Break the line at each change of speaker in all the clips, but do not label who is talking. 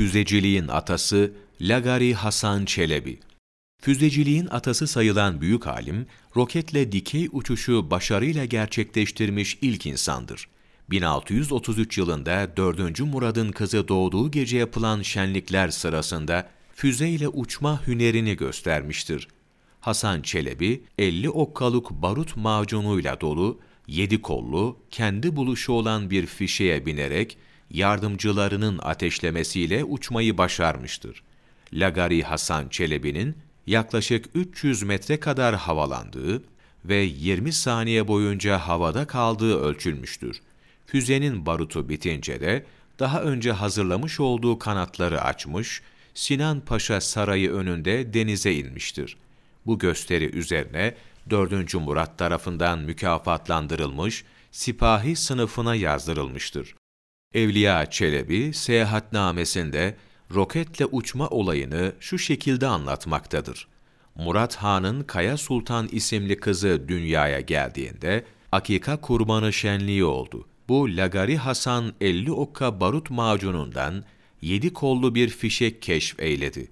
Füzeciliğin atası Lagari Hasan Çelebi Füzeciliğin atası sayılan büyük alim, roketle dikey uçuşu başarıyla gerçekleştirmiş ilk insandır. 1633 yılında 4. Murad'ın kızı doğduğu gece yapılan şenlikler sırasında füzeyle uçma hünerini göstermiştir. Hasan Çelebi, 50 okkaluk barut macunuyla dolu, yedi kollu, kendi buluşu olan bir fişeye binerek, yardımcılarının ateşlemesiyle uçmayı başarmıştır. Lagari Hasan Çelebi'nin yaklaşık 300 metre kadar havalandığı ve 20 saniye boyunca havada kaldığı ölçülmüştür. Füzenin barutu bitince de daha önce hazırlamış olduğu kanatları açmış, Sinan Paşa Sarayı önünde denize inmiştir. Bu gösteri üzerine 4. Murat tarafından mükafatlandırılmış, sipahi sınıfına yazdırılmıştır. Evliya Çelebi seyahatnamesinde roketle uçma olayını şu şekilde anlatmaktadır. Murat Han'ın Kaya Sultan isimli kızı dünyaya geldiğinde akika kurbanı şenliği oldu. Bu Lagari Hasan 50 okka barut macunundan yedi kollu bir fişek keşf eyledi.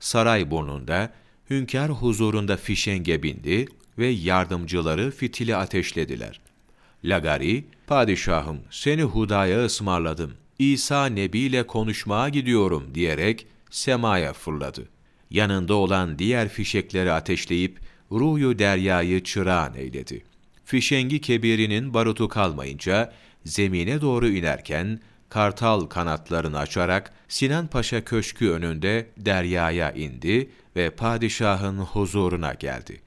Saray burnunda, hünkâr huzurunda fişenge bindi ve yardımcıları fitili ateşlediler. Lagari, padişahım seni hudaya ısmarladım, İsa Nebi ile konuşmaya gidiyorum diyerek semaya fırladı. Yanında olan diğer fişekleri ateşleyip ruyu deryayı çırağan eyledi. Fişengi kebirinin barutu kalmayınca zemine doğru inerken kartal kanatlarını açarak Sinan Paşa Köşkü önünde deryaya indi ve padişahın huzuruna geldi.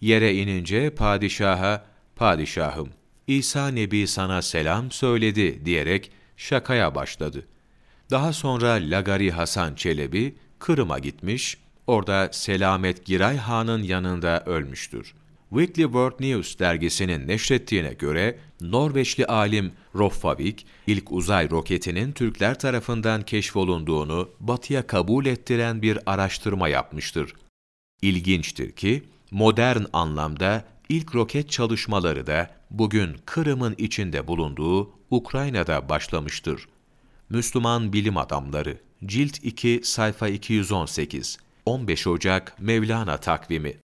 Yere inince padişaha, padişahım, İsa Nebi sana selam söyledi diyerek şakaya başladı. Daha sonra Lagari Hasan Çelebi Kırım'a gitmiş, orada Selamet Giray Han'ın yanında ölmüştür. Weekly World News dergisinin neşrettiğine göre Norveçli alim Roffavik ilk uzay roketinin Türkler tarafından keşfolunduğunu batıya kabul ettiren bir araştırma yapmıştır. İlginçtir ki modern anlamda ilk roket çalışmaları da bugün Kırım'ın içinde bulunduğu Ukrayna'da başlamıştır. Müslüman Bilim Adamları Cilt 2 sayfa 218 15 Ocak Mevlana takvimi